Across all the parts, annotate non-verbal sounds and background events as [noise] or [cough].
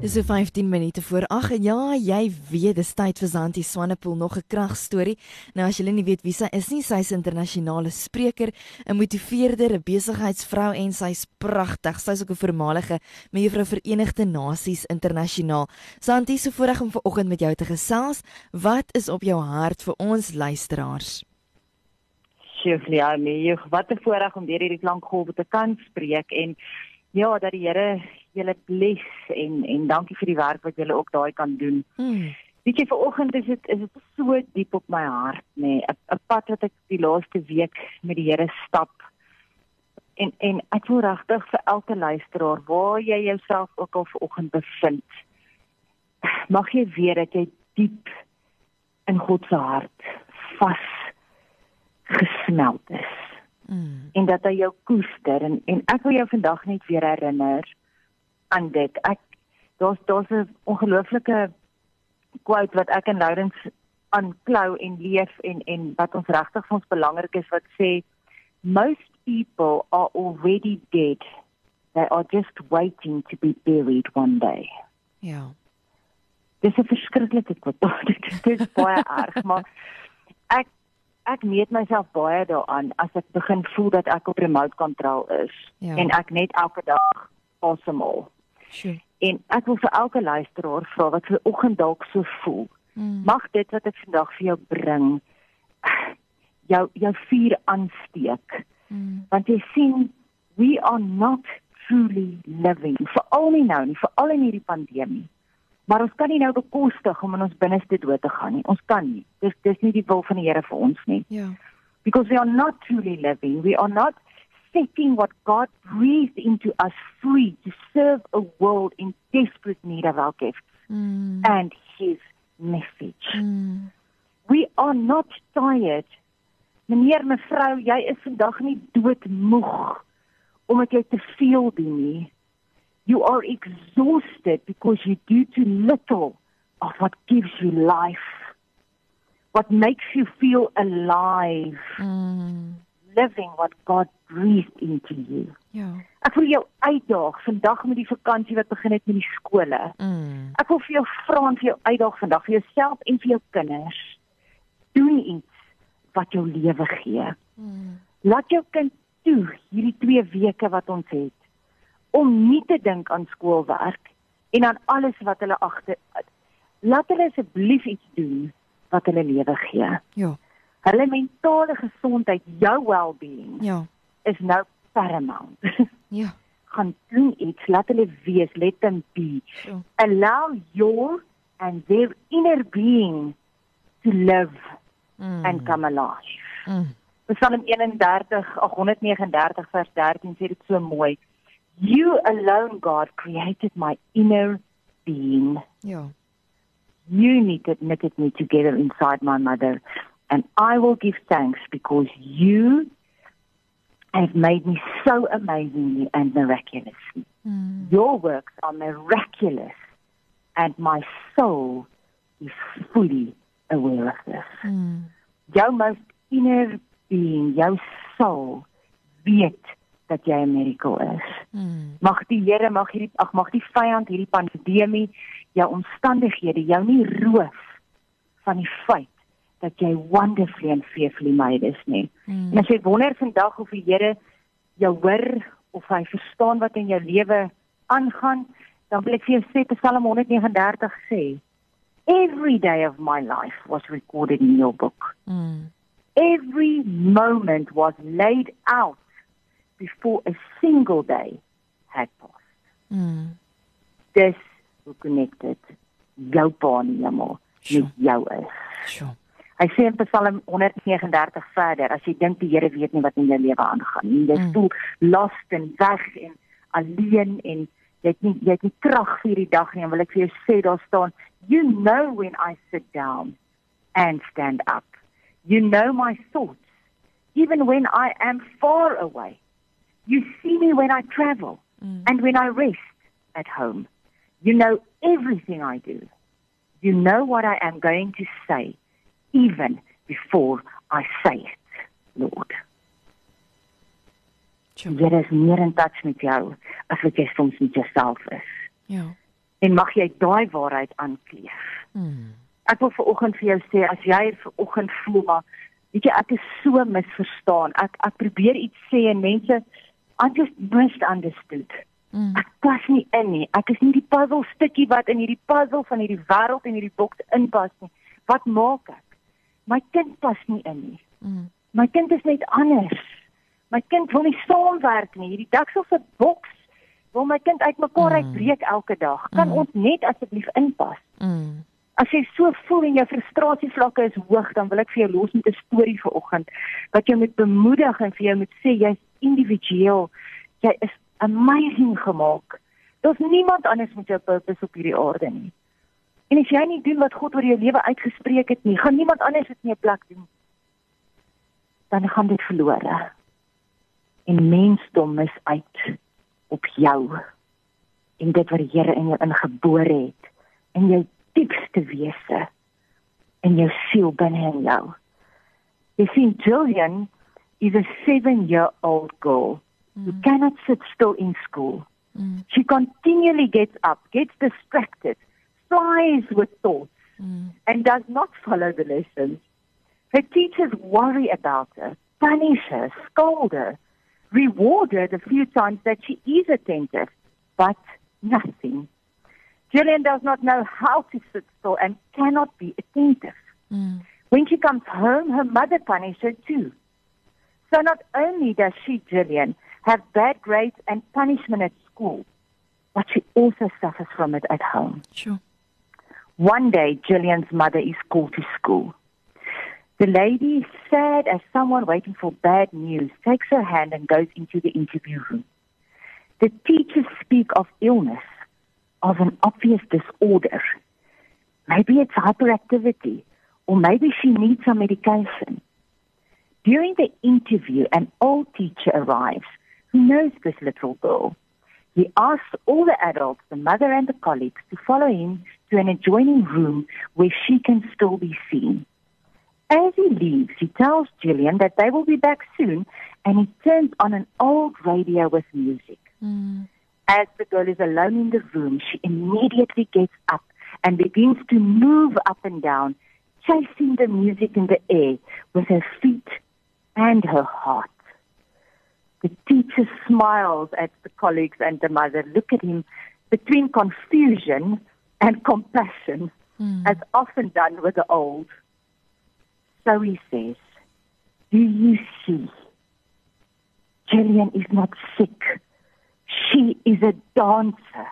Dis so 15 minute voor 8 en ja, jy weet dis tyd vir Zanti Swanepoel nog 'n kragstorie. Nou as jy nie weet wie sy is nie, sy's 'n internasionale spreker, 'n motiveerder, 'n besigheidsvrou en sy's pragtig. Sy's ook 'n voormalige mevrou Verenigde Nasies internasionaal. Zanti, so voorreg om vanoggend met jou te gesels. Wat is op jou hart vir ons luisteraars? Sjoe, ja, nee, wat 'n voorreg om deur hierdie klank golwe te kan spreek en ja, dat die Here julle bless en en dankie vir die werk wat julle ook daai kan doen. Hmm. Weet jy vanoggend is dit is dit so diep op my hart nê, nee, 'n pad wat ek die laaste week met die Here stap. En en ek voel regtig vir elke luisteraar waar jy jouself ook al vanoggend bevind. Mag jy weet dat jy diep in God se hart vas gesmelt is. Mm. En dat hy jou koester en en ek wil jou vandag net weer herinner aan dit. Ek daar's daar's 'n ongelooflike quote wat ek en Lourens aanklou en leef en en wat ons regtig vir ons belangrik is wat sê most people are already dead. They are just waiting to be buried one day. Ja. Dis 'n verskriklike quote. [laughs] dit is baie [laughs] erg, maar ek ek meet myself baie daaraan as ek begin voel dat ek op remote control is Ja. en ek net elke dag asemhaal. En ek wil vir elke luisteraar vra wat ver oggend dalk so voel. Mm. Mag dit wat ek vandag vir jou bring jou jou vuur aansteek. Mm. Want jy sien we are not truly living. Veral nie nou nie, veral in hierdie pandemie. Maar ons kan nie nou bekostig om in ons binneste dood te gaan nie. Ons kan nie. Dis dis nie die wil van die Here vir ons nie. Ja. Because we are not truly living. We are not setting what God breathed into us free to serve a world in desperate need of our gifts Mm. and his message. Mm. We are not tired. Meneer, mevrou, jy is vandag nie doodmoeg omdat jy te veel doen nie. You are exhausted because you do too little of what gives you life. What makes you feel alive, Mm. Living what God breathed into you. Ja. Ek wil jou uitdaag vandag met die vakansie wat begin het met die skole. Mm. Ek wil vir jou vra en vir jou uitdaag vandag vir jouself en vir jou kinders. Doen iets wat jou lewe gee. Mm. Laat jou kind toe hierdie 2 weke wat ons het om nie te dink aan skoolwerk en aan alles wat hulle agter laat hulle asseblief iets doen wat hulle lewe gee. Ja. Hulle mentale gesondheid, jou well-being Ja. is nou paramount. [laughs] Ja. Gaan doen iets, laat hulle wees, let them be. Sure. allow your and their inner being to live Mm. and come alive. Mm. Psalm 31, ag 139 vers 13 sê dit so mooi. You alone God created my inner being. Ja. You knitted, knitted me together inside my mother and I will give thanks because you have made me so amazingly and miraculously. Mm. Your works are miraculous, and my soul is fully aware of this. Mm. Jou most inner being, jou soul, weet dat jy 'n miracle is. Mm. Mag die Here, mag hierdie ag mag die vyand hierdie pandemie jou omstandighede jou nie roof van die feit dat jy wonderfully and fearfully made is nie. Mm. En as jy wonder vandag of die Here jou hoor of hy verstaan wat in jou lewe aangaan, dan wil ek vir jou sê Psalm 139 sê, Every day of my life was recorded in your book. Mm. Every moment was laid out before a single day had passed. Mm. Dis hoe connected jou pa in die hemel Sure. met jou is. Sure. Hy sê in Psalm 139 verder, as jy dink die Here weet nie wat in jou lewe aangaan nie, jy Mm. voel lost en weg en alleen en jy het nie jy het nie krag vir die dag nie, en wil ek vir jou sê daar staan, you know when I sit down and stand up. You know my thoughts even when I am far away. You see me when I travel Mm. and when I rest at home. You know everything I do. You know what I am going to say even before I say it, Lord. Jy is meer in touch met jou as wat jy soms met jouself is. Ja. En mag jy daai waarheid aankleef. Mm. Ek wil vanoggend vir jou sê as jy vanoggend voel maar weet jy ek is so misverstaan. Ek ek probeer iets sê en mense I just misunderstood. Mm. Ek pas nie in nie. Ek is nie die puzzle stukkie wat in hierdie puzzle van hierdie wêreld en hierdie boks inpas nie. Wat maak ek? My kind pas nie in nie. Mm. My kind is net anders. My kind wil nie saamwerk nie. Hierdie daksel se boks wil my kind uitmekaar Mm. uitbreek elke dag. Kan Mm. ons net asseblief inpas? Mm. As jy so voel en jou frustrasievlakke is hoog, dan wil ek vir jou los met 'n storie vanoggend wat jou moet bemoedig en vir jou moet sê jy's individueel. Jy is amazing gemaak. Daar's niemand anders met jou purpose op hierdie aarde nie. En as jy nie doen wat God oor jou lewe uitgespreek het nie, gaan niemand anders dit in jou plek doen. Dan gaan dit verlore. En mensdom mis uit op jou en dit wat die Here in jou ingebore het in jou diepste wese in jou siel binne in jou. You see Julian is a 7-year-old girl who cannot sit still in school. Mm. She continually gets up, gets distracted, flies with thoughts Mm. and does not follow the lessons. Her teachers worry about her, punish her, scold her, reward her the few times that she is attentive, but nothing. Julian does not know how to sit still and cannot be attentive. Mm. When she comes home, her mother punishes her too. So not only does she, Jillian, have bad grades and punishment at school, but she also suffers from it at home. Sure. One day, Jillian's mother is called to school. The lady, sad as someone waiting for bad news, takes her hand and goes into the interview room. The teachers speak of illness, of an obvious disorder. Maybe it's hyperactivity, or maybe she needs some medication. During the interview, an old teacher arrives who knows this little girl. He asks all the adults, the mother and the colleagues, to follow him to an adjoining room where she can still be seen. As he leaves, he tells Gillian that they will be back soon and he turns on an old radio with music. Mm. As the girl is alone in the room, she immediately gets up and begins to move up and down, chasing the music in the air with her feet and her heart. The teacher smiles at the colleagues and the mother, look at him between confusion and compassion, Mm. as often done with the old. So he says, Do you see? Gillian is not sick. She is a dancer.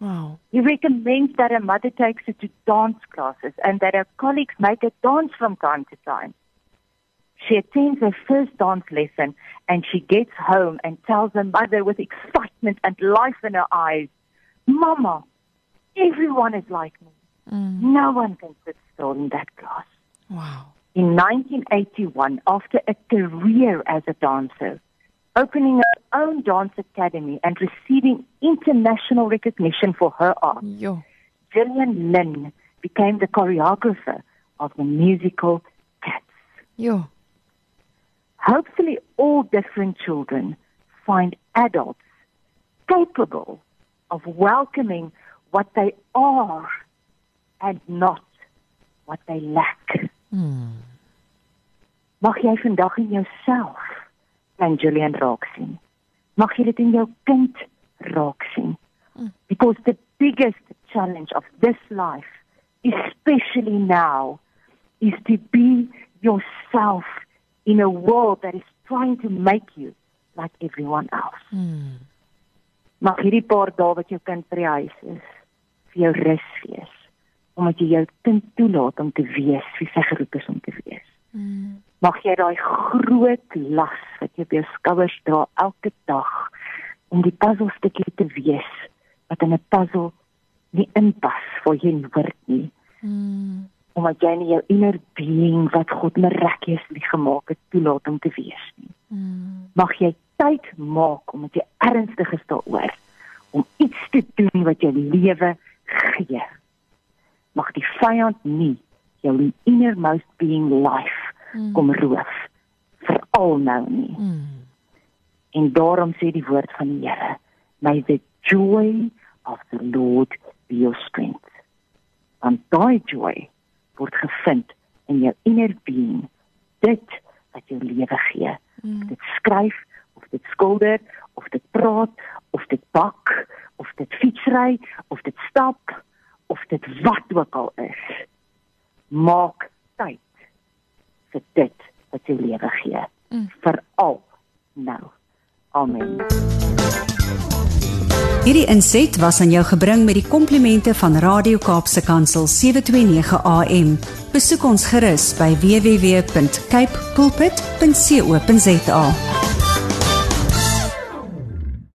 Wow. He recommends that her mother takes her to dance classes and that her colleagues make her dance from time to time. She attends her first dance lesson and she gets home and tells her mother with excitement and life in her eyes, Mama, everyone is like me. Mm. No one can sit still in that class. Wow. In 1981, after a career as a dancer, opening her own dance academy and receiving international recognition for her art, Jo. Gillian Lynn became the choreographer of the musical Cats. Jo. Hopefully, all different children find adults capable of welcoming what they are and not what they lack. Mm. Mag jy vandag in jouself klein Julian raak sien. Mag jy dit in jou kind raak sien. Mm. Because the biggest challenge of this life, especially now, is to be yourself in a world that is trying to make you like everyone else. Mm. Mag hierdie paar dae wat jou kind by die huis is, vir jou rus wees, omdat jy jou kind toelaat om te wees wie sy geroep is om te wees. Mm. Mag jy daai groot las wat jy op jou skouers dra elke dag om die puzzelstukkie te wees wat in 'n puzzle nie inpas vir jou nie word nie. Mm. Omdat jy nie jou inner being wat God miraculously gemaak het toelaat om te wees nie. Mm. Mag jy tyd maak omdat jy ernstig is daaroor om iets te doen wat jou lewe gee. mag die vyand nie jou innermost being life mm. kom roof veral nou nie. Mm. En daarom sê die woord van die Here, may the joy of the Lord be your strength. Want daai joy word gevind in jou inner being, dit wat jou lewe gee. Mm. Dit skryf of dit skilder of dit praat of dit bak of dit fietsry of dit stap of dit wat ook al is. Maak tyd vir dit wat jou lewe gee. Mm. Vir al nou. Amen. Hierdie inset was aan jou gebring met die komplimente van Radio Kaapse Kansel 729 AM. Besoek ons gerus by www.cape pulpit.co.za.